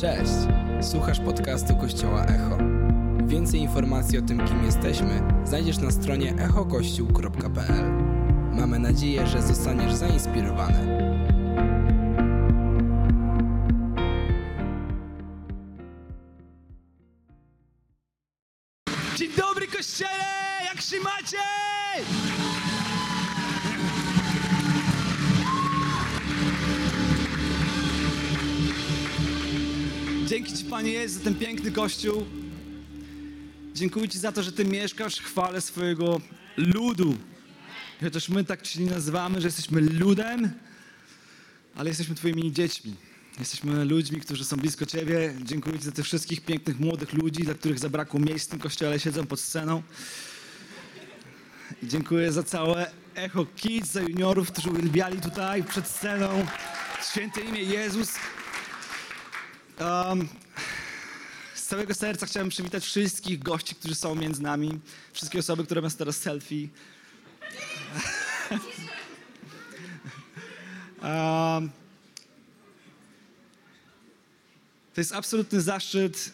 Cześć! Słuchasz podcastu Kościoła Echo. Więcej informacji o tym, kim jesteśmy, znajdziesz na stronie echokościół.pl. Mamy nadzieję, że zostaniesz zainspirowany. Panie Jezu za ten piękny kościół. Dziękuję Ci za to, że Ty mieszkasz w chwale swojego ludu. Chociaż my tak Ci nie nazywamy, że jesteśmy ludem, ale jesteśmy Twoimi dziećmi. Jesteśmy ludźmi, którzy są blisko Ciebie. Dziękuję Ci za tych wszystkich pięknych młodych ludzi, dla których zabrakło miejsc w tym kościele, siedzą pod sceną. I dziękuję za całe Echo Kids, za juniorów, którzy uwielbiali tutaj przed sceną. Święte imię Jezus. Um, całego serca chciałem przywitać wszystkich gości, którzy są między nami. Wszystkie osoby, które mają teraz selfie. um, to jest absolutny zaszczyt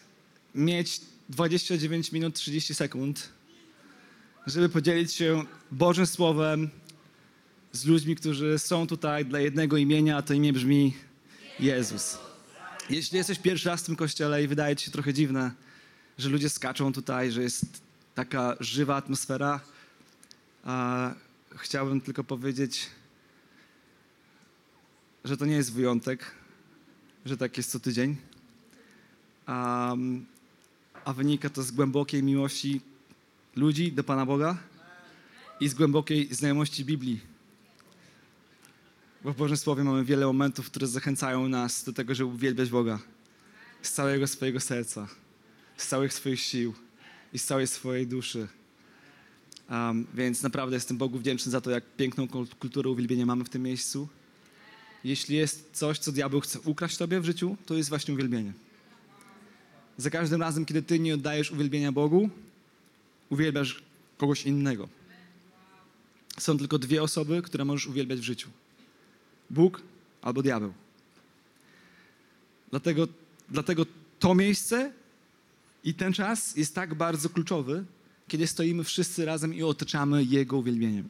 mieć 29 minut 30 sekund, żeby podzielić się Bożym Słowem z ludźmi, którzy są tutaj dla jednego imienia, a to imię brzmi Jezus. Jeśli jesteś pierwszy raz w tym kościele i wydaje ci się trochę dziwne, że ludzie skaczą tutaj, że jest taka żywa atmosfera, a chciałbym tylko powiedzieć, że to nie jest wyjątek, że tak jest co tydzień, a, a wynika to z głębokiej miłości ludzi do Pana Boga i z głębokiej znajomości Biblii. Bo w Bożym Słowie mamy wiele momentów, które zachęcają nas do tego, żeby uwielbiać Boga z całego swojego serca, z całych swoich sił i z całej swojej duszy. Um, więc naprawdę jestem Bogu wdzięczny za to, jak piękną kul- kulturę uwielbienia mamy w tym miejscu. Jeśli jest coś, co diabeł chce ukraść tobie w życiu, to jest właśnie uwielbienie. Za każdym razem, kiedy ty nie oddajesz uwielbienia Bogu, uwielbiasz kogoś innego. Są tylko dwie osoby, które możesz uwielbiać w życiu. Bóg albo diabeł. Dlatego, dlatego to miejsce i ten czas jest tak bardzo kluczowy, kiedy stoimy wszyscy razem i otaczamy Jego uwielbieniem.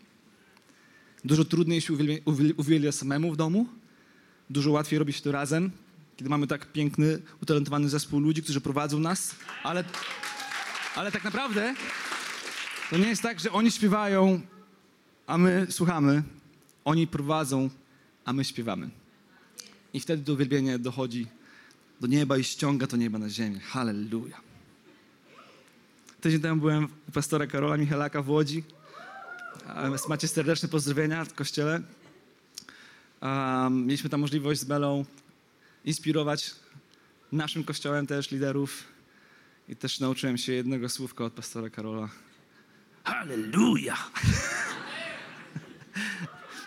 Dużo trudniej się uwielbia, uwiel- uwielbia samemu w domu, dużo łatwiej robi się to razem, kiedy mamy tak piękny, utalentowany zespół ludzi, którzy prowadzą nas, ale, ale tak naprawdę to nie jest tak, że oni śpiewają, a my słuchamy. Oni prowadzą, a my śpiewamy. I wtedy to uwielbienie dochodzi do nieba i ściąga to nieba na ziemię. Halleluja. Tydzień temu byłem u pastora Karola Michalaka w Łodzi. Macie serdeczne pozdrowienia w kościele. Um, mieliśmy tam możliwość z Belą inspirować naszym kościołem też liderów. I też nauczyłem się jednego słówka od pastora Karola. Halleluja!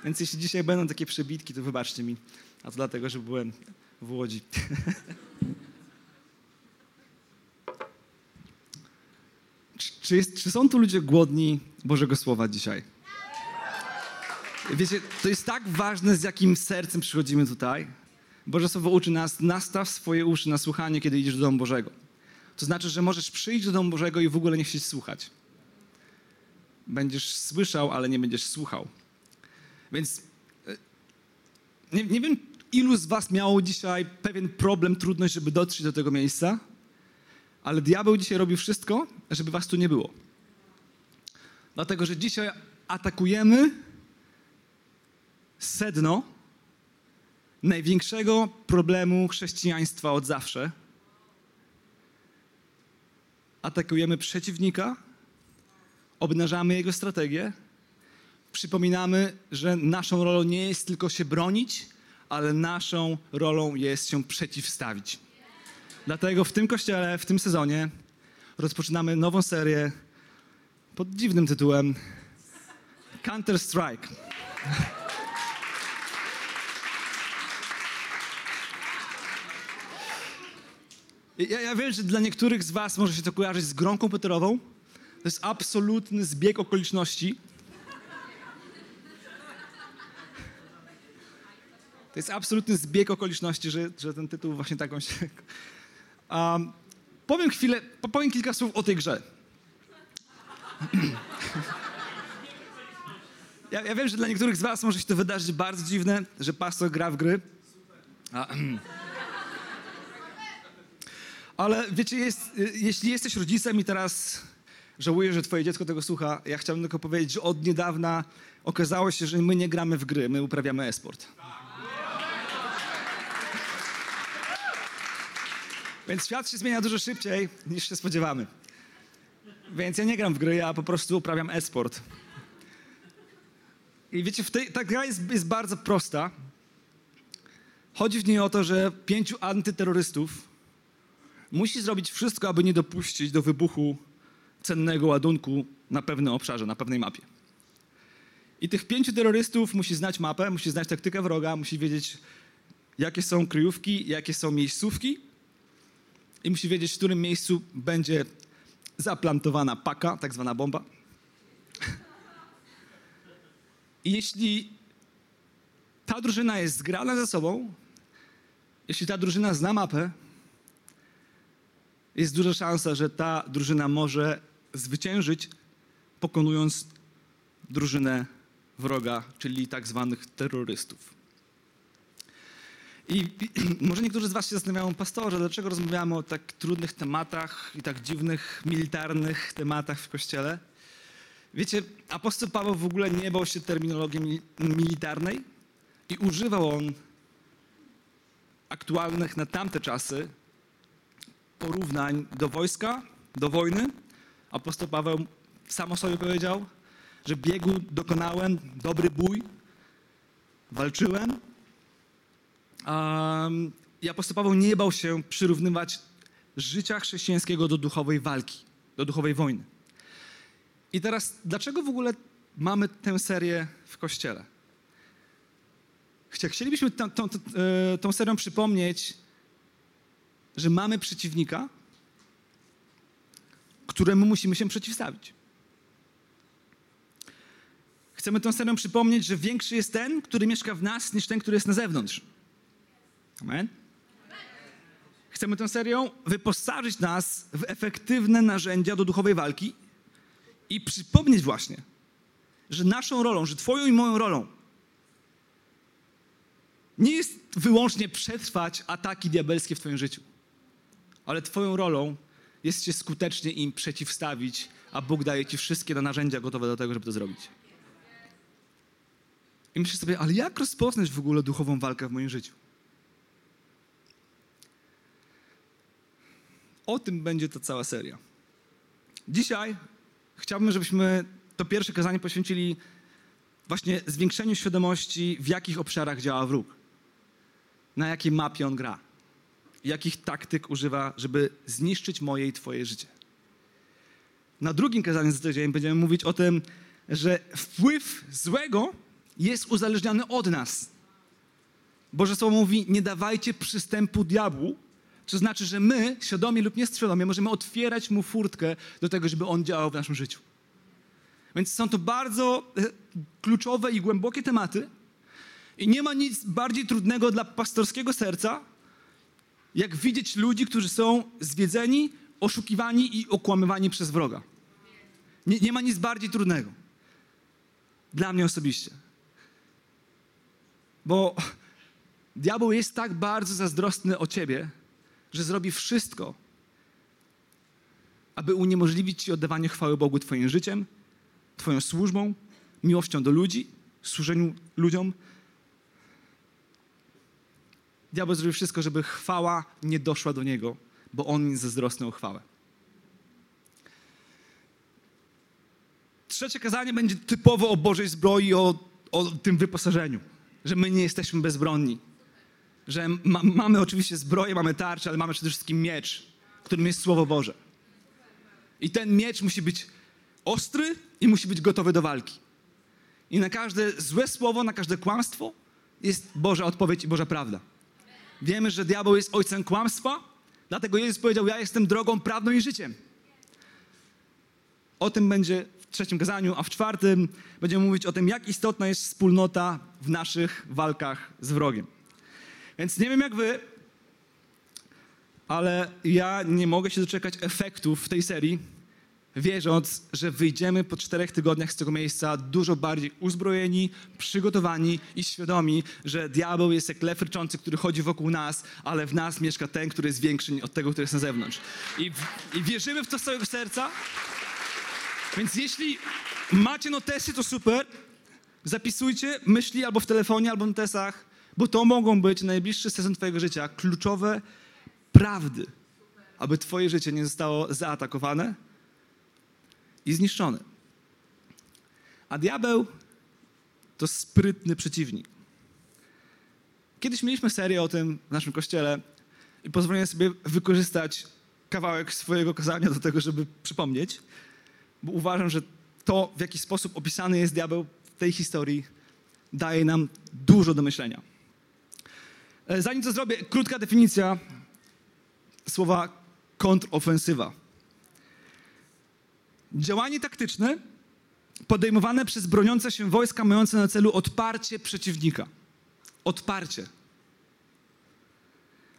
Więc jeśli dzisiaj będą takie przebitki, to wybaczcie mi. A to dlatego, że byłem w Łodzi. Czy, jest, czy są tu ludzie głodni Bożego Słowa dzisiaj? Wiecie, to jest tak ważne, z jakim sercem przychodzimy tutaj. Boże Słowo uczy nas, nastaw swoje uszy na słuchanie, kiedy idziesz do domu Bożego. To znaczy, że możesz przyjść do domu Bożego i w ogóle nie chcieć słuchać. Będziesz słyszał, ale nie będziesz słuchał. Więc e, nie, nie wiem, ilu z was miało dzisiaj pewien problem, trudność, żeby dotrzeć do tego miejsca, ale diabeł dzisiaj robi wszystko, żeby was tu nie było. Dlatego, że dzisiaj atakujemy sedno największego problemu chrześcijaństwa od zawsze. Atakujemy przeciwnika, obnażamy jego strategię, przypominamy, że naszą rolą nie jest tylko się bronić, ale naszą rolą jest się przeciwstawić. Dlatego w tym kościele, w tym sezonie rozpoczynamy nową serię pod dziwnym tytułem Counter Strike. Ja, ja wiem, że dla niektórych z Was może się to kojarzyć z grą komputerową. To jest absolutny zbieg okoliczności. To jest absolutny zbieg okoliczności, że, że ten tytuł właśnie taką się... Um, powiem chwilę, powiem kilka słów o tej grze. Ja, ja, wiem, że dla niektórych z was może się to wydarzyć bardzo dziwne, że pastor gra w gry. Ale wiecie, jest, jeśli jesteś rodzicem i teraz żałujesz, że twoje dziecko tego słucha, ja chciałbym tylko powiedzieć, że od niedawna okazało się, że my nie gramy w gry, my uprawiamy e-sport. Więc świat się zmienia dużo szybciej niż się spodziewamy. Więc ja nie gram w gry, ja po prostu uprawiam e-sport. I wiecie, tej, ta gra jest, jest bardzo prosta. Chodzi w niej o to, że pięciu antyterrorystów musi zrobić wszystko, aby nie dopuścić do wybuchu cennego ładunku na pewnym obszarze, na pewnej mapie. I tych pięciu terrorystów musi znać mapę, musi znać taktykę wroga, musi wiedzieć, jakie są kryjówki, jakie są miejscówki i musi wiedzieć, w którym miejscu będzie zaplantowana paka, tak zwana bomba. I jeśli ta drużyna jest zgrana ze sobą, jeśli ta drużyna zna mapę, jest duża szansa, że ta drużyna może zwyciężyć, pokonując drużynę wroga, czyli tak zwanych terrorystów. I, może niektórzy z Was się zastanawiają, pastorze, dlaczego rozmawiamy o tak trudnych tematach i tak dziwnych, militarnych tematach w kościele? Wiecie, apostoł Paweł w ogóle nie bał się terminologii militarnej i używał on aktualnych na tamte czasy porównań do wojska, do wojny. Apostoł Paweł sam o sobie powiedział, że biegu dokonałem, dobry bój, walczyłem. Um, apostoł Paweł nie bał się przyrównywać życia chrześcijańskiego do duchowej walki, do duchowej wojny. I teraz, dlaczego w ogóle mamy tę serię w kościele? Chcielibyśmy tą, tą, e, tą serią przypomnieć, że mamy przeciwnika, któremu musimy się przeciwstawić. Chcemy tą serią przypomnieć, że większy jest ten, który mieszka w nas, niż ten, który jest na zewnątrz. Amen? Chcemy tą serią wyposażyć nas w efektywne narzędzia do duchowej walki i przypomnieć właśnie, że naszą rolą, że Twoją i moją rolą nie jest wyłącznie przetrwać ataki diabelskie w Twoim życiu, ale Twoją rolą jest się skutecznie im przeciwstawić, a Bóg daje Ci wszystkie narzędzia gotowe do tego, żeby to zrobić. I myślę sobie, ale jak rozpoznać w ogóle duchową walkę w moim życiu? O tym będzie ta cała seria. Dzisiaj chciałbym, żebyśmy to pierwsze kazanie poświęcili właśnie zwiększeniu świadomości, w jakich obszarach działa wróg, na jakiej mapie on gra, jakich taktyk używa, żeby zniszczyć moje i Twoje życie. Na drugim kazaniu za tydzień będziemy mówić o tym, że wpływ złego jest uzależniony od nas. Boże Słowo mówi, nie dawajcie przystępu diabłu, co znaczy, że my, świadomie lub nieświadomie, możemy otwierać mu furtkę do tego, żeby on działał w naszym życiu. Więc są to bardzo e, kluczowe i głębokie tematy. I nie ma nic bardziej trudnego dla pastorskiego serca, jak widzieć ludzi, którzy są zwiedzeni, oszukiwani i okłamywani przez wroga. Nie, nie ma nic bardziej trudnego. Dla mnie osobiście. Bo diabeł jest tak bardzo zazdrosny o ciebie, że zrobi wszystko, aby uniemożliwić ci oddawanie chwały Bogu Twoim życiem, Twoją służbą, miłością do ludzi, służeniu ludziom. Diabeł zrobi wszystko, żeby chwała nie doszła do niego, bo on jest zazdrosny o chwałę. Trzecie kazanie będzie typowo o Bożej zbroi, o, o tym wyposażeniu, że my nie jesteśmy bezbronni, że ma, mamy oczywiście zbroję, mamy tarczę, ale mamy przede wszystkim miecz, którym jest Słowo Boże. I ten miecz musi być ostry i musi być gotowy do walki. I na każde złe słowo, na każde kłamstwo jest Boża odpowiedź i Boża prawda. Wiemy, że diabeł jest ojcem kłamstwa, dlatego Jezus powiedział: Ja jestem drogą, prawdą i życiem. O tym będzie w trzecim kazaniu, a w czwartym będziemy mówić o tym, jak istotna jest wspólnota w naszych walkach z wrogiem. Więc nie wiem jak wy, ale ja nie mogę się doczekać efektów tej serii, wierząc, że wyjdziemy po czterech tygodniach z tego miejsca dużo bardziej uzbrojeni, przygotowani i świadomi, że diabeł jest jak lew ryczący, który chodzi wokół nas, ale w nas mieszka ten, który jest większy od tego, który jest na zewnątrz. I, i wierzymy w to z całego serca. Więc jeśli macie notesy, to super. Zapisujcie myśli albo w telefonie, albo w notesach, bo to mogą być najbliższy sezon twojego życia kluczowe prawdy, aby twoje życie nie zostało zaatakowane i zniszczone. A diabeł to sprytny przeciwnik. Kiedyś mieliśmy serię o tym w naszym kościele i pozwolę sobie wykorzystać kawałek swojego kazania do tego, żeby przypomnieć, bo uważam, że to, w jaki sposób opisany jest diabeł w tej historii, daje nam dużo do myślenia. E, zanim to zrobię, krótka definicja słowa kontrofensywa. Działanie taktyczne podejmowane przez broniące się wojska mające na celu odparcie przeciwnika. Odparcie.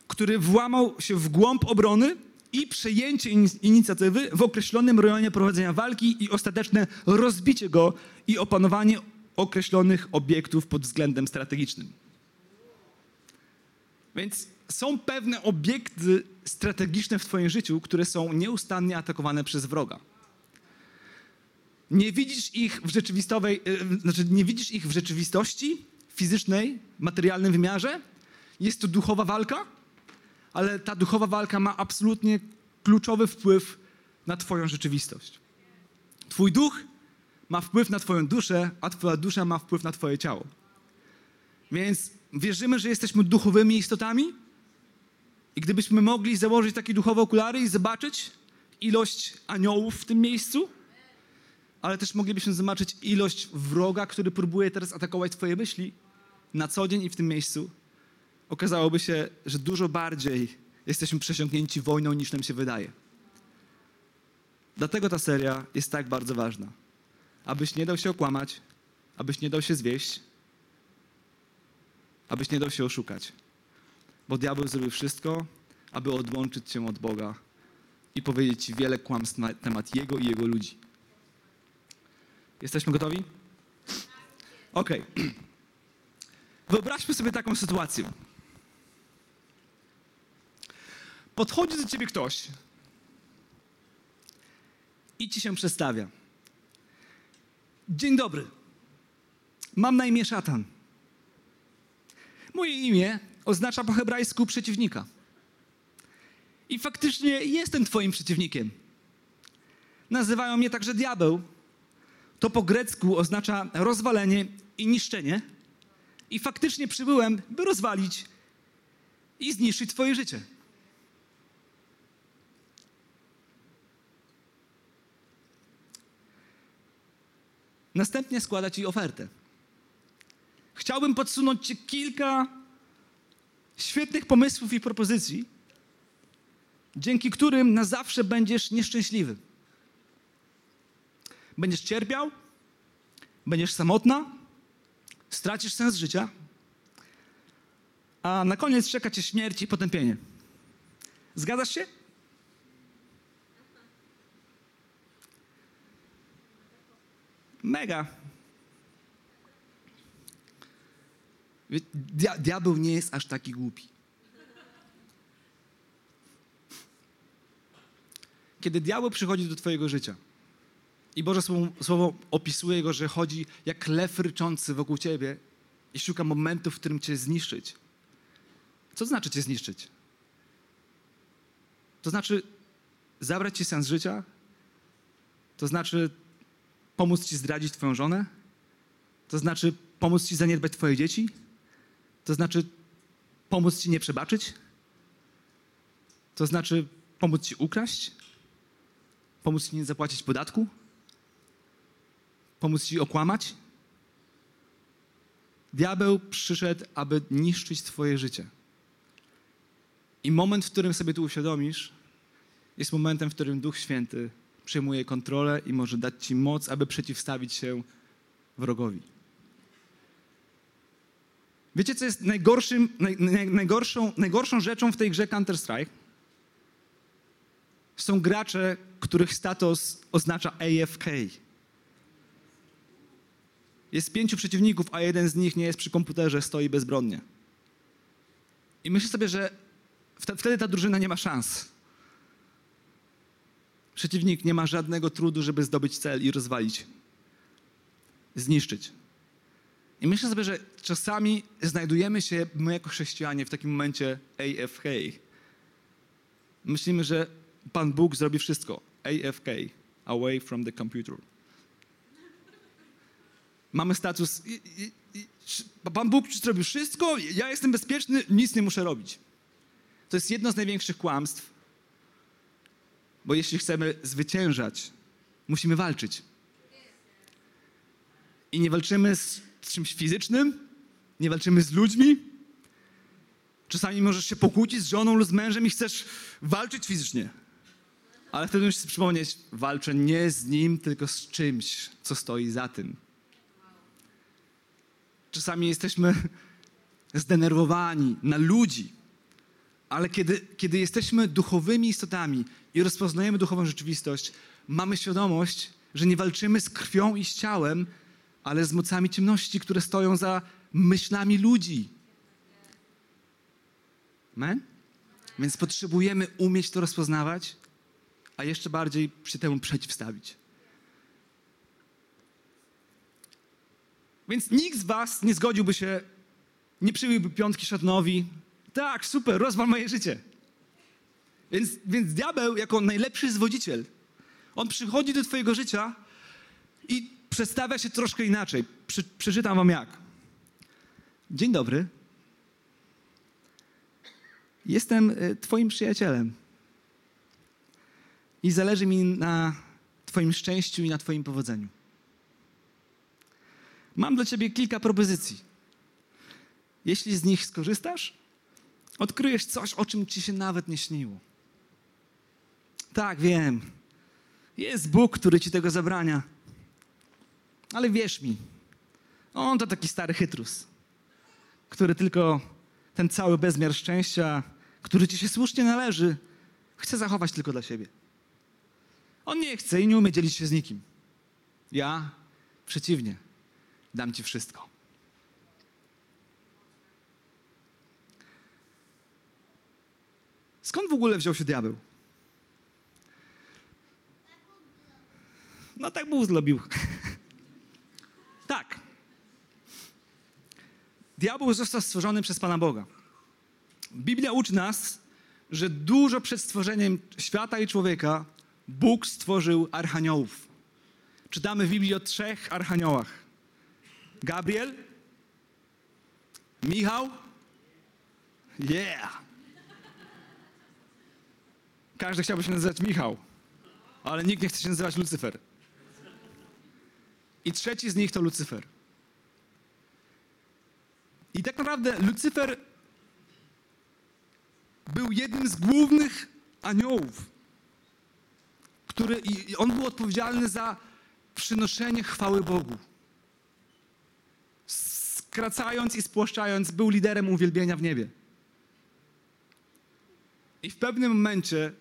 Który włamał się w głąb obrony i przejęcie inicjatywy w określonym rejonie prowadzenia walki i ostateczne rozbicie go i opanowanie określonych obiektów pod względem strategicznym. Więc są pewne obiekty strategiczne w Twoim życiu, które są nieustannie atakowane przez wroga. Nie widzisz ich w rzeczywistowej, e, znaczy nie widzisz ich w rzeczywistości fizycznej, materialnym wymiarze. Jest to duchowa walka, ale ta duchowa walka ma absolutnie kluczowy wpływ na Twoją rzeczywistość. Twój duch ma wpływ na Twoją duszę, a Twoja dusza ma wpływ na Twoje ciało. Więc wierzymy, że jesteśmy duchowymi istotami, i gdybyśmy mogli założyć takie duchowe okulary i zobaczyć ilość aniołów w tym miejscu, ale też moglibyśmy zobaczyć ilość wroga, który próbuje teraz atakować Twoje myśli na co dzień i w tym miejscu, okazałoby się, że dużo bardziej jesteśmy przesiąknięci wojną niż nam się wydaje. Dlatego ta seria jest tak bardzo ważna. Abyś nie dał się okłamać, abyś nie dał się zwieść, abyś nie dał się oszukać. Bo diabeł zrobił wszystko, aby odłączyć cię od Boga i powiedzieć ci wiele kłamstw na temat Jego i Jego ludzi. Jesteśmy gotowi? Okej. Okay. Wyobraźmy sobie taką sytuację. Podchodzi do ciebie ktoś i ci się przedstawia. Dzień dobry. Mam na imię Szatan. Moje imię oznacza po hebrajsku przeciwnika. I faktycznie jestem Twoim przeciwnikiem. Nazywają mnie także diabeł. To po grecku oznacza rozwalenie i niszczenie. I faktycznie przybyłem, by rozwalić i zniszczyć Twoje życie. Następnie składa Ci ofertę. Chciałbym podsunąć Ci kilka świetnych pomysłów i propozycji, dzięki którym na zawsze będziesz nieszczęśliwy. Będziesz cierpiał, będziesz samotna, stracisz sens życia, a na koniec czeka cię śmierć i potępienie. Zgadzasz się? Mega. Dia diabeł nie jest aż taki głupi. Kiedy diabeł przychodzi do twojego życia i Boże Słowo, Słowo opisuje go, że chodzi jak lew ryczący wokół ciebie i szuka momentu, w którym cię zniszczyć. Co znaczy cię zniszczyć? To znaczy zabrać ci sens życia? To znaczy pomóc ci zdradzić twoją żonę? To znaczy pomóc ci zaniedbać twoje dzieci? To znaczy pomóc ci nie przebaczyć? To znaczy pomóc ci ukraść? Pomóc ci nie zapłacić podatku? Pomóc ci okłamać? Diabeł przyszedł, aby niszczyć Twoje życie. I moment, w którym sobie to uświadomisz, jest momentem, w którym Duch Święty przejmuje kontrolę i może dać Ci moc, aby przeciwstawić się wrogowi. Wiecie, co jest najgorszym, naj, naj, najgorszą, najgorszą rzeczą w tej grze Counter-Strike? Są gracze, których status oznacza AFK. Jest pięciu przeciwników, a jeden z nich nie jest przy komputerze, stoi bezbronnie. I myślę sobie, że wtedy ta drużyna nie ma szans. Przeciwnik nie ma żadnego trudu, żeby zdobyć cel i rozwalić, zniszczyć. I myślę sobie, że czasami znajdujemy się my jako chrześcijanie w takim momencie AFK. Myślimy, że Pan Bóg zrobi wszystko. AFK, away from the computer. Mamy status. I, i, i, Pan Bóg zrobił wszystko, ja jestem bezpieczny, nic nie muszę robić. To jest jedno z największych kłamstw, bo jeśli chcemy zwyciężać, musimy walczyć. I nie walczymy z czymś fizycznym, nie walczymy z ludźmi. Czasami możesz się pokłócić z żoną lub z mężem i chcesz walczyć fizycznie. Ale wtedy musisz przypomnieć, walczę nie z nim, tylko z czymś, co stoi za tym. Czasami jesteśmy zdenerwowani na ludzi, ale kiedy, kiedy jesteśmy duchowymi istotami i rozpoznajemy duchową rzeczywistość, mamy świadomość, że nie walczymy z krwią i z ciałem, ale z mocami ciemności, które stoją za myślami ludzi. Amen? Więc potrzebujemy umieć to rozpoznawać, a jeszcze bardziej się temu przeciwstawić. Więc nikt z was nie zgodziłby się, nie przyjąłby piątki szatnowi. Tak, super, rozwal moje życie. Więc, więc diabeł, jako najlepszy zwodziciel, on przychodzi do twojego życia i przedstawia się troszkę inaczej. Przy, przeczytam wam jak. Dzień dobry. Jestem y, twoim przyjacielem. I zależy mi na twoim szczęściu i na twoim powodzeniu. Mam dla ciebie kilka propozycji. Jeśli z nich skorzystasz, odkryjesz coś, o czym ci się nawet nie śniło. Tak, wiem. Jest Bóg, który ci tego zabrania. Ale wierz mi, on to taki stary chytrus, który tylko ten cały bezmiar szczęścia, który ci się słusznie należy, chce zachować tylko dla siebie. On nie chce i nie umie dzielić się z nikim. Ja przeciwnie dam ci wszystko. Skąd w ogóle wziął się diabeł? No tak Bóg zrobił. tak. Diabeł został stworzony przez Pana Boga. Biblia uczy nas, że dużo przed stworzeniem świata i człowieka Bóg stworzył archaniołów. Czytamy w Biblii o trzech archaniołach. Gabriel? Michał? Yeah! Każdy chciałby się nazywać Michał, ale nikt nie chce się nazywać Lucyfer. I trzeci z nich to Lucyfer. I tak naprawdę Lucyfer był jednym z głównych aniołów, który, i on był odpowiedzialny za przynoszenie chwały Bogu skracając i spłaszczając, był liderem uwielbienia w niebie. I w pewnym momencie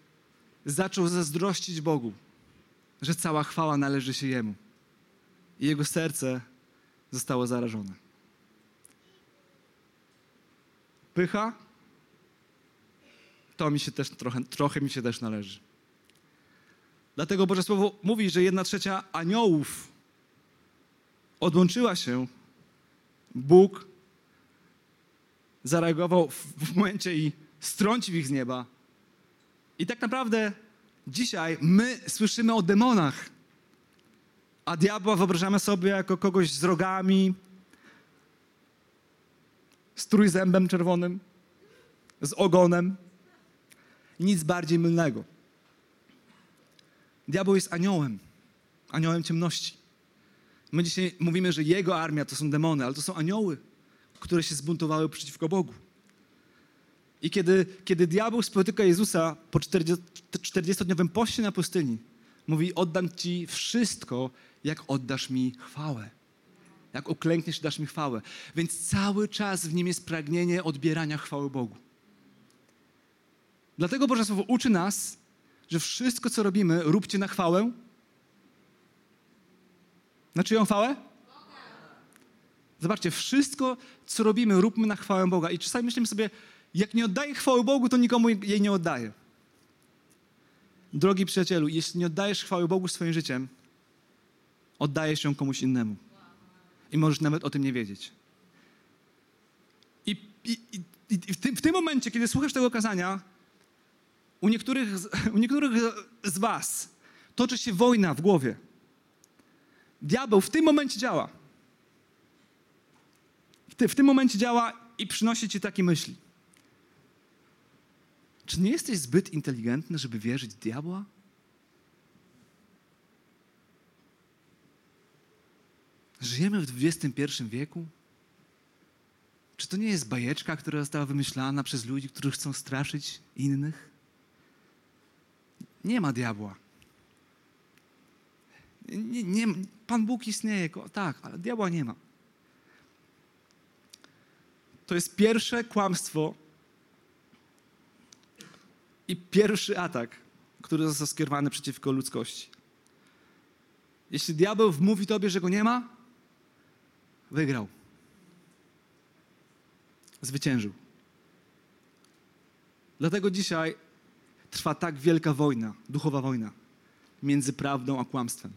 zaczął zazdrościć Bogu, że cała chwała należy się Jemu. I jego serce zostało zarażone. Pycha, to mi się też trochę, trochę mi się też należy. Dlatego Boże Słowo mówi, że jedna trzecia aniołów odłączyła się Bóg zareagował w momencie i strącił ich z nieba. I tak naprawdę dzisiaj my słyszymy o demonach, a diabła wyobrażamy sobie jako kogoś z rogami, z trójzębem czerwonym, z ogonem. Nic bardziej mylnego. Diabeł jest aniołem, aniołem ciemności. My dzisiaj mówimy, że jego armia to są demony, ale to są anioły, które się zbuntowały przeciwko Bogu. I kiedy, kiedy diabeł spotyka Jezusa po 40-dniowym poście na pustyni, mówi: Oddam ci wszystko, jak oddasz mi chwałę. Jak uklękniesz, dasz mi chwałę. Więc cały czas w nim jest pragnienie odbierania chwały Bogu. Dlatego Boże Słowo uczy nas, że wszystko, co robimy, róbcie na chwałę. Na czyją chwałę? Zobaczcie, wszystko, co robimy, róbmy na chwałę Boga. I czasami myślimy sobie, jak nie oddaję chwały Bogu, to nikomu jej nie oddaję. Drogi przyjacielu, jeśli nie oddajesz chwały Bogu swoim życiem, oddajesz ją komuś innemu. I możesz nawet o tym nie wiedzieć. I, i, i, i w, tym, w tym momencie, kiedy słuchasz tego kazania, u niektórych, u niektórych z Was toczy się wojna w głowie. Diabeł w tym momencie działa. W, ty, w tym momencie działa i przynosi Ci takie myśli. Czy nie jesteś zbyt inteligentny, żeby wierzyć diabła? Żyjemy w XXI wieku? Czy to nie jest bajeczka, która została wymyślana przez ludzi, którzy chcą straszyć innych? Nie ma diabła. Nie, nie, Pan Bóg istnieje, tak, ale diabła nie ma. To jest pierwsze kłamstwo i pierwszy atak, który został skierowany przeciwko ludzkości. Jeśli diabeł wmówi tobie, że go nie ma, wygrał. Zwyciężył. Dlatego dzisiaj trwa tak wielka wojna, duchowa wojna między prawdą a kłamstwem.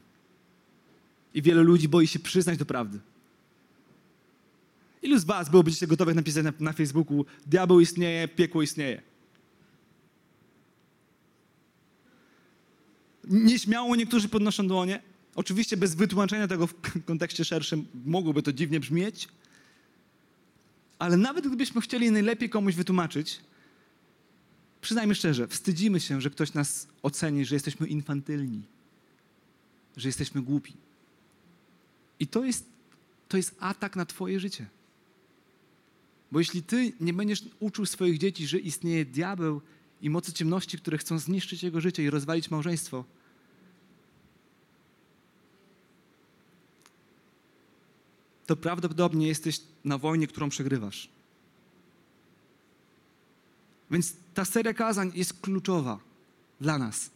I wiele ludzi boi się przyznać do prawdy. Ilu z Was byłoby dzisiaj gotowych napisać na, na Facebooku: Diabeł istnieje, piekło istnieje? Nieśmiało niektórzy podnoszą dłonie. Oczywiście bez wytłumaczenia tego w kontekście szerszym mogłoby to dziwnie brzmieć. Ale nawet gdybyśmy chcieli najlepiej komuś wytłumaczyć, przyznajmy szczerze, wstydzimy się, że ktoś nas oceni, że jesteśmy infantylni, że jesteśmy głupi. I to jest, to jest atak na Twoje życie. Bo jeśli Ty nie będziesz uczył swoich dzieci, że istnieje diabeł i mocy ciemności, które chcą zniszczyć jego życie i rozwalić małżeństwo, to prawdopodobnie jesteś na wojnie, którą przegrywasz. Więc ta seria kazań jest kluczowa dla nas,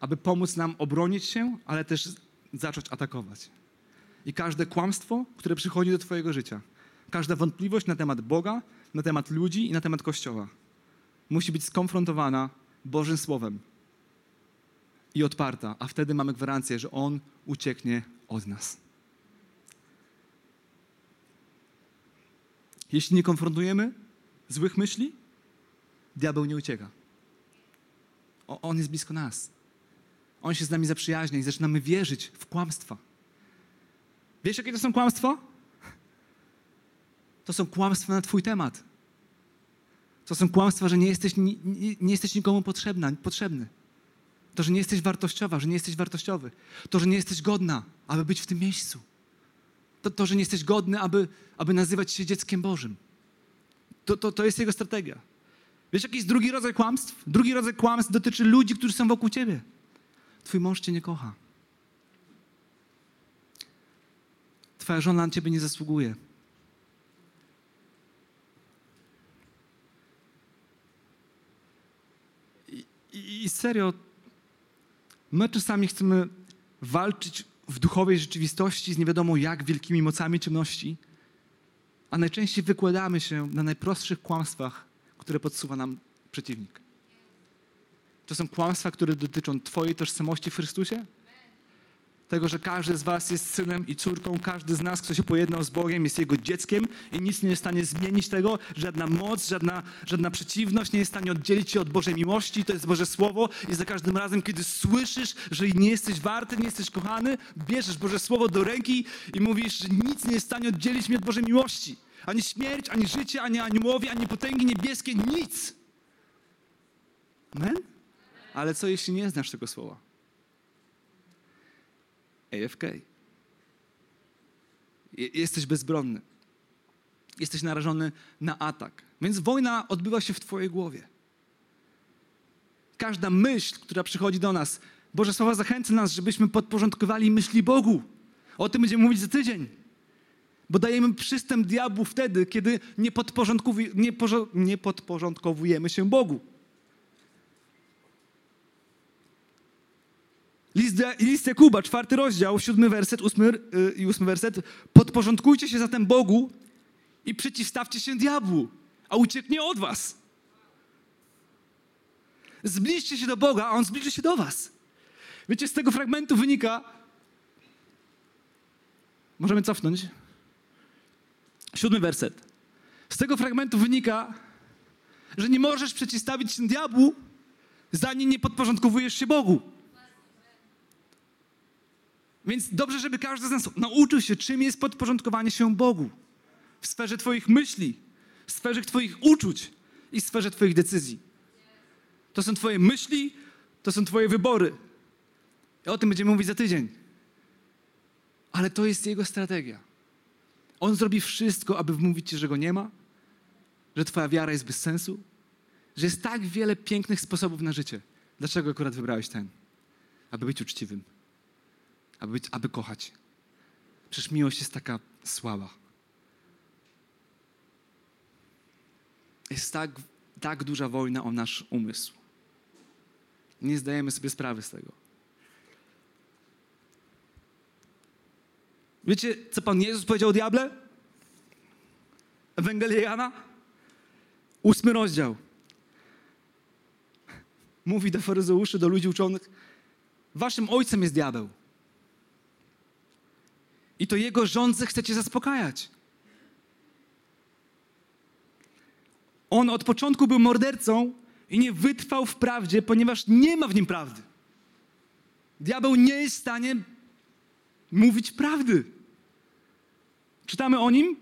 aby pomóc nam obronić się, ale też zacząć atakować. I każde kłamstwo, które przychodzi do Twojego życia, każda wątpliwość na temat Boga, na temat ludzi i na temat Kościoła musi być skonfrontowana Bożym Słowem i odparta, a wtedy mamy gwarancję, że On ucieknie od nas. Jeśli nie konfrontujemy złych myśli, diabeł nie ucieka. O, on jest blisko nas. On się z nami zaprzyjaźnia i zaczynamy wierzyć w kłamstwa. Wiesz, jakie to są kłamstwa? To są kłamstwa na Twój temat. To są kłamstwa, że nie jesteś, nie, nie jesteś nikomu potrzebna, potrzebny. To, że nie jesteś wartościowa, że nie jesteś wartościowy. To, że nie jesteś godna, aby być w tym miejscu. To, to że nie jesteś godny, aby, aby nazywać się dzieckiem Bożym. To, to, to jest jego strategia. Wiesz, jaki jest drugi rodzaj kłamstw? Drugi rodzaj kłamstw dotyczy ludzi, którzy są wokół ciebie. Twój mąż cię nie kocha. Twoja żona na ciebie nie zasługuje. I, I serio, my czasami chcemy walczyć w duchowej rzeczywistości z nie wiadomo jak wielkimi mocami ciemności, a najczęściej wykładamy się na najprostszych kłamstwach, które podsuwa nam przeciwnik. To są kłamstwa, które dotyczą Twojej tożsamości w Chrystusie, tego, że każdy z Was jest synem i córką, każdy z nas, kto się pojednał z Bogiem, jest Jego dzieckiem i nic nie jest w stanie zmienić tego, żadna moc, żadna, żadna przeciwność nie jest w stanie oddzielić Cię od Bożej miłości, to jest Boże Słowo i za każdym razem, kiedy słyszysz, że nie jesteś warty, nie jesteś kochany, bierzesz Boże Słowo do ręki i mówisz, że nic nie jest w stanie oddzielić mnie od Bożej miłości. Ani śmierć, ani życie, ani aniołowie, ani potęgi niebieskie, nic. Amen? Ale co jeśli nie znasz tego słowa? AFK. Jesteś bezbronny. Jesteś narażony na atak. Więc wojna odbywa się w Twojej głowie. Każda myśl, która przychodzi do nas, Boże Słowa zachęca nas, żebyśmy podporządkowali myśli Bogu. O tym będziemy mówić za tydzień. Bo dajemy przystęp diabłu wtedy, kiedy nie, nie, nie podporządkowujemy się Bogu. List, list Jakuba, czwarty rozdział, siódmy werset, ósmy y, i ósmy werset. Podporządkujcie się zatem Bogu i przeciwstawcie się diabłu, a ucieknie od was. Zbliżcie się do Boga, a On zbliży się do was. Wiecie, z tego fragmentu wynika, możemy cofnąć, siódmy werset. Z tego fragmentu wynika, że nie możesz przeciwstawić się diabłu, zanim nie podporządkowujesz się Bogu. Więc dobrze, żeby każdy z nas nauczył się, czym jest podporządkowanie się Bogu. W sferze Twoich myśli, w sferze Twoich uczuć i w sferze Twoich decyzji. To są Twoje myśli, to są Twoje wybory. I o tym będziemy mówić za tydzień. Ale to jest Jego strategia. On zrobi wszystko, aby wmówić Ci, że Go nie ma, że Twoja wiara jest bez sensu, że jest tak wiele pięknych sposobów na życie. Dlaczego akurat wybrałeś ten? Aby być uczciwym aby, być, aby kochać. Przecież miłość jest taka słaba. Jest tak, tak duża wojna o nasz umysł. Nie zdajemy sobie sprawy z tego. Wiecie, co Pan Jezus powiedział diable? Ewangelia Jana? Ósmy rozdział. Mówi do faryzeuszy, do ludzi uczonych, waszym ojcem jest diabeł. I to jego rządze chcecie zaspokajać. On od początku był mordercą i nie wytrwał w prawdzie, ponieważ nie ma w nim prawdy. Diabeł nie jest w stanie mówić prawdy. Czytamy o nim?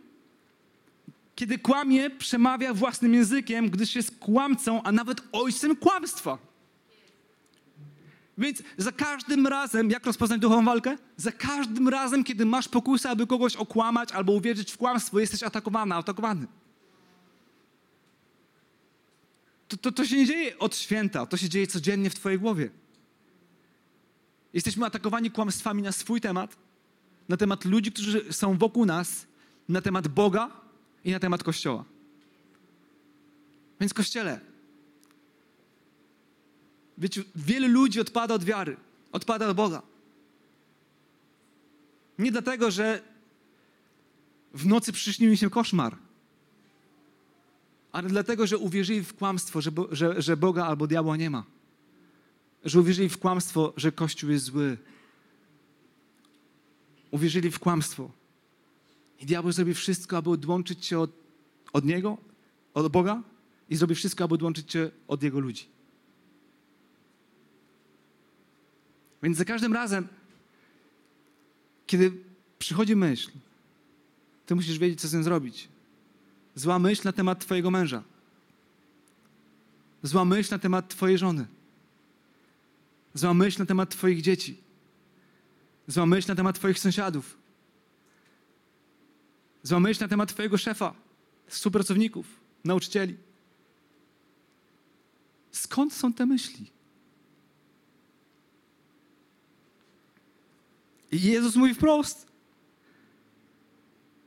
Kiedy kłamie, przemawia własnym językiem, gdyż jest kłamcą, a nawet ojcem kłamstwa. Więc za każdym razem, jak rozpoznać duchową walkę? Za każdym razem, kiedy masz pokusę, aby kogoś okłamać albo uwierzyć w kłamstwo, jesteś atakowany, atakowany. To, to, to się nie dzieje od święta, to się dzieje codziennie w Twojej głowie. Jesteśmy atakowani kłamstwami na swój temat, na temat ludzi, którzy są wokół nas, na temat Boga i na temat Kościoła. Więc Kościele, Wiecie, wielu ludzi odpada od wiary, odpada od Boga. Nie dlatego, że w nocy przyśnił mi się koszmar, ale dlatego, że uwierzyli w kłamstwo, że, Bo, że, że Boga albo diabła nie ma. Że uwierzyli w kłamstwo, że Kościół jest zły. Uwierzyli w kłamstwo. I diabeł zrobi wszystko, aby odłączyć cię od, od Niego, od Boga i zrobi wszystko, aby odłączyć cię od Jego ludzi. Więc za każdym razem, kiedy przychodzi myśl, ty musisz wiedzieć, co z nią zrobić. Zła myśl na temat twojego męża. Zła myśl na temat twojej żony. Zła myśl na temat twoich dzieci. Zła myśl na temat twoich sąsiadów. Zła myśl na temat twojego szefa, współpracowników, nauczycieli. Skąd są te myśli? Jezus mówi wprost.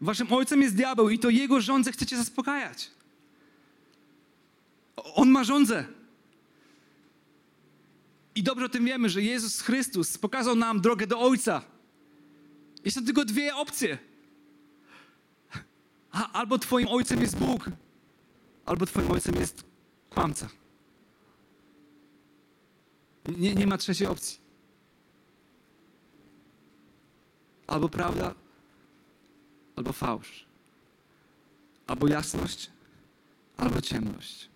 Waszym ojcem jest diabeł i to jego rządze chcecie zaspokajać. On ma rządzę. I dobrze o tym wiemy, że Jezus Chrystus pokazał nam drogę do Ojca. I są tylko dwie opcje. Albo Twoim ojcem jest Bóg, albo Twoim ojcem jest kłamca. Nie, nie ma trzeciej opcji. Albo prawda, albo fałsz. Albo jasność, albo ciemność.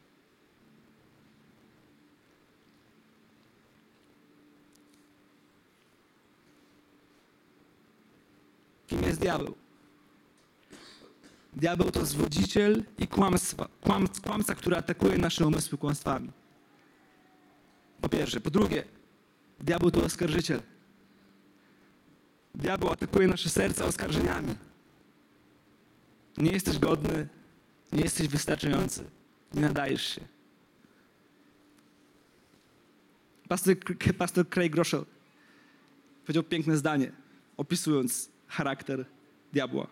Kim jest diabeł? Diabeł to zwodziciel i kłamstwa, kłam, kłamca, który atakuje nasze umysły kłamstwami. Po pierwsze. Po drugie, diabeł to oskarżyciel. Diabeł atakuje nasze serca oskarżeniami. Nie jesteś godny, nie jesteś wystarczający, nie nadajesz się. Pastor, pastor Craig Groeschel powiedział piękne zdanie, opisując charakter diabła.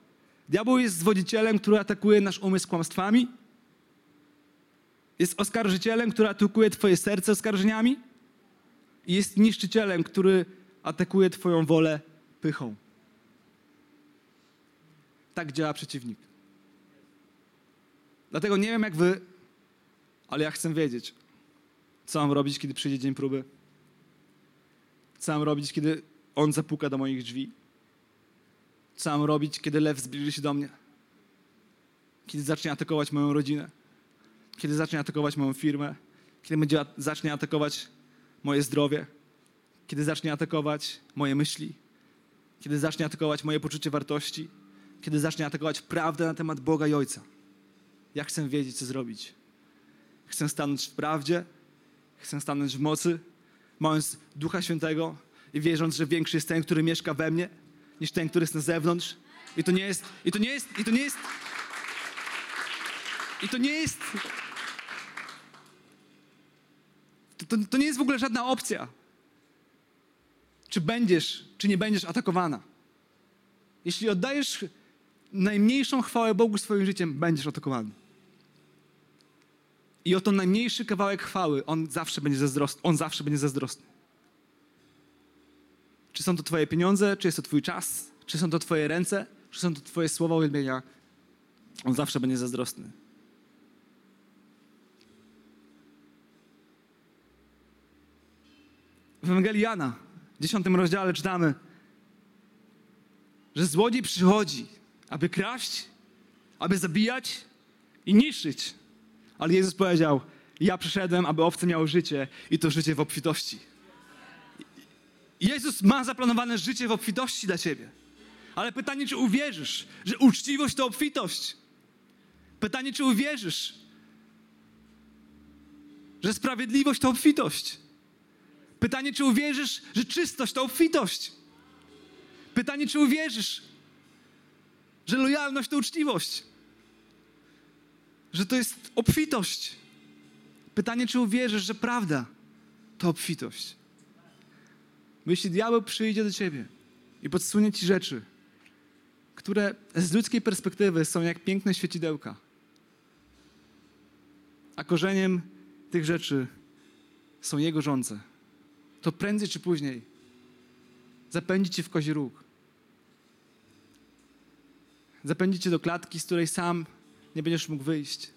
Diabeł jest zwodzicielem, który atakuje nasz umysł kłamstwami. Jest oskarżycielem, który atakuje twoje serce oskarżeniami. I jest niszczycielem, który atakuje twoją wolę pychą. Tak działa przeciwnik. Dlatego nie wiem jak wy, ale ja chcę wiedzieć, co mam robić, kiedy przyjdzie dzień próby. Co mam robić, kiedy on zapuka do moich drzwi. Co mam robić, kiedy lew zbliży się do mnie. Kiedy zacznie atakować moją rodzinę. Kiedy zacznie atakować moją firmę. Kiedy będzie, zacznie atakować moje zdrowie. Kiedy zacznie atakować moje myśli. Kiedy zacznie atakować moje poczucie wartości. Kiedy zacznie atakować prawdę na temat Boga i Ojca. Ja chcę wiedzieć, co zrobić. Chcę stanąć w prawdzie, chcę stanąć w mocy, mając Ducha Świętego i wierząc, że większy jest ten, który mieszka we mnie, niż ten, który jest na zewnątrz. I to nie jest, i to nie jest, i to nie jest, i to nie jest, to, to, to nie jest w ogóle żadna opcja. Czy będziesz, czy nie będziesz atakowana. Jeśli oddajesz najmniejszą chwałę Bogu swoim życiem, będziesz atakowany. I oto najmniejszy kawałek chwały, on zawsze będzie zazdrosny. On zawsze będzie zazdrosny. Czy są to Twoje pieniądze, czy jest to Twój czas, czy są to Twoje ręce, czy są to Twoje słowa uwielbienia, on zawsze będzie zazdrosny. W Ewangelii Jana, w dziesiątym rozdziale czytamy, że złodziej przychodzi, aby kraść, aby zabijać i niszczyć. Ale Jezus powiedział: Ja przyszedłem, aby owce miały życie i to życie w obfitości. Jezus ma zaplanowane życie w obfitości dla ciebie. Ale pytanie, czy uwierzysz, że uczciwość to obfitość? Pytanie, czy uwierzysz, że sprawiedliwość to obfitość? Pytanie, czy uwierzysz, że czystość to obfitość? Pytanie, czy uwierzysz, że lojalność to uczciwość? Że to jest obfitość? Pytanie, czy uwierzysz, że prawda to obfitość? Jeśli diabeł przyjdzie do ciebie i podsunie ci rzeczy, które z ludzkiej perspektywy są jak piękne świecidełka, a korzeniem tych rzeczy są jego żądze, to prędzej czy później zapędzi cię w kozi róg. Zapędzi cię do klatki, z której sam nie będziesz mógł wyjść.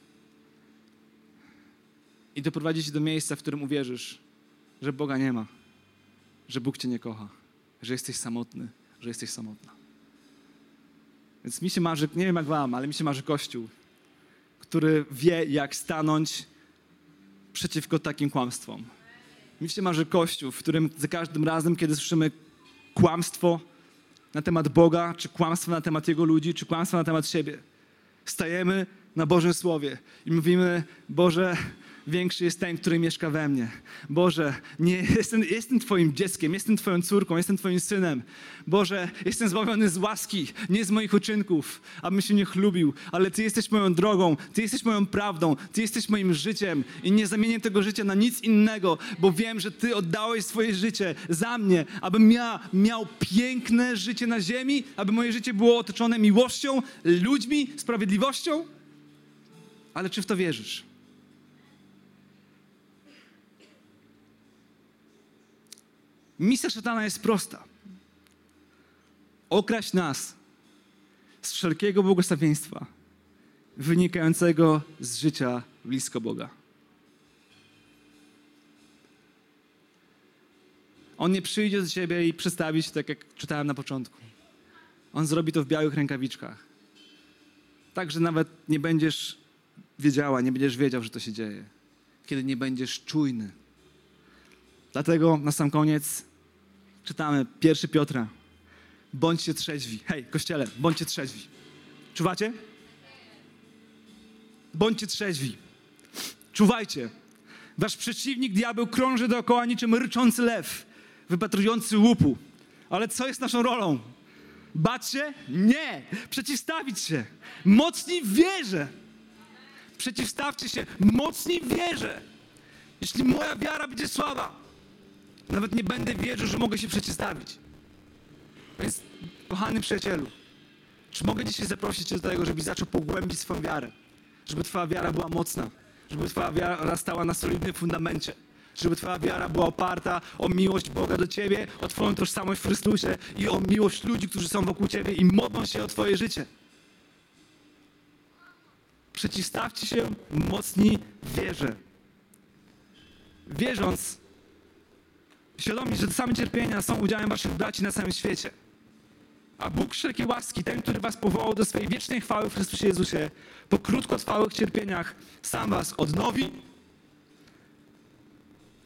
I doprowadzi cię do miejsca, w którym uwierzysz, że Boga nie ma że Bóg Cię nie kocha, że jesteś samotny, że jesteś samotna. Więc mi się marzy, nie wiem jak Wam, ale mi się marzy Kościół, który wie, jak stanąć przeciwko takim kłamstwom. Mi się marzy Kościół, w którym za każdym razem, kiedy słyszymy kłamstwo na temat Boga, czy kłamstwo na temat Jego ludzi, czy kłamstwo na temat siebie, stajemy na Bożym Słowie i mówimy, Boże, większy jest ten, który mieszka we mnie. Boże, nie, jestem, jestem Twoim dzieckiem, jestem Twoją córką, jestem Twoim synem. Boże, jestem zbawiony z łaski, nie z moich uczynków, abym się nie chlubił, ale Ty jesteś moją drogą, Ty jesteś moją prawdą, Ty jesteś moim życiem i nie zamienię tego życia na nic innego, bo wiem, że Ty oddałeś swoje życie za mnie, abym ja miał piękne życie na ziemi, aby moje życie było otoczone miłością, ludźmi, sprawiedliwością. Ale czy w to wierzysz? Misja szatana jest prosta. Okraść nas z wszelkiego błogosławieństwa wynikającego z życia blisko Boga. On nie przyjdzie do ciebie i przedstawi się tak, jak czytałem na początku. On zrobi to w białych rękawiczkach. Tak, że nawet nie będziesz wiedziała, nie będziesz wiedział, że to się dzieje. Kiedy nie będziesz czujny Dlatego na sam koniec czytamy 1 Piotra. Bądźcie trzeźwi. Hej, kościele, bądźcie trzeźwi. Czuwacie? Bądźcie trzeźwi. Czuwajcie. Wasz przeciwnik, diabeł, krąży dookoła niczym ryczący lew, wypatrujący łupu. Ale co jest naszą rolą? Bać się? Nie. Przeciwstawić się. Mocni w wierze. Przeciwstawcie się. Mocni w wierze. Jeśli moja wiara będzie słaba, nawet nie będę wierzył, że mogę się przeciwstawić. Więc Kochany przyjacielu, czy mogę dzisiaj zaprosić Cię do tego, żebyś zaczął pogłębić swoją wiarę? Żeby Twoja wiara była mocna, żeby Twoja wiara stała na solidnym fundamencie, żeby Twoja wiara była oparta o miłość Boga do Ciebie, o Twoją tożsamość w Chrystusie i o miłość ludzi, którzy są wokół Ciebie i modlą się o Twoje życie. Przeciwstawcie się mocni wierze. Wierząc, świadomi, że te same cierpienia są udziałem Waszych braci na całym świecie. A Bóg wszelkiej łaski, ten, który was powołał do swojej wiecznej chwały w Chrystusie Jezusie, po krótkotrwałych cierpieniach sam was odnowi,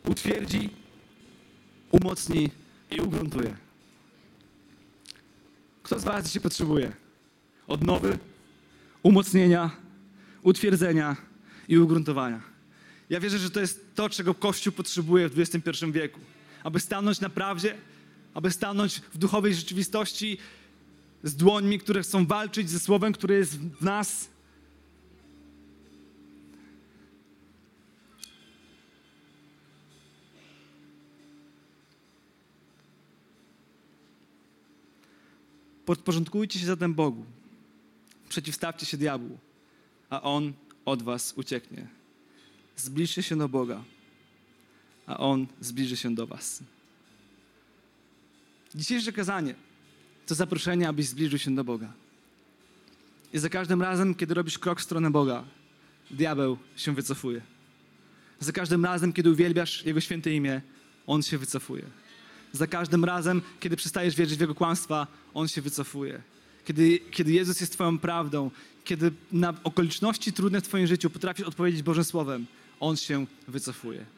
utwierdzi, umocni i ugruntuje. Kto z was dzisiaj potrzebuje odnowy, umocnienia, utwierdzenia i ugruntowania? Ja wierzę, że to jest to, czego Kościół potrzebuje w XXI wieku. Aby stanąć na prawdzie, aby stanąć w duchowej rzeczywistości z dłońmi, które chcą walczyć ze słowem, które jest w nas. Podporządkujcie się zatem Bogu. Przeciwstawcie się diabłu, a on od was ucieknie. Zbliżcie się do Boga, a on zbliży się do was. Dzisiejsze kazanie to zaproszenie, abyś zbliżył się do Boga. I za każdym razem, kiedy robisz krok w stronę Boga, diabeł się wycofuje. Za każdym razem, kiedy uwielbiasz Jego święte imię, On się wycofuje. Za każdym razem, kiedy przestajesz wierzyć w Jego kłamstwa, On się wycofuje. Kiedy, kiedy Jezus jest Twoją prawdą, kiedy na okoliczności trudne w Twoim życiu potrafisz odpowiedzieć Bożym Słowem, On się wycofuje.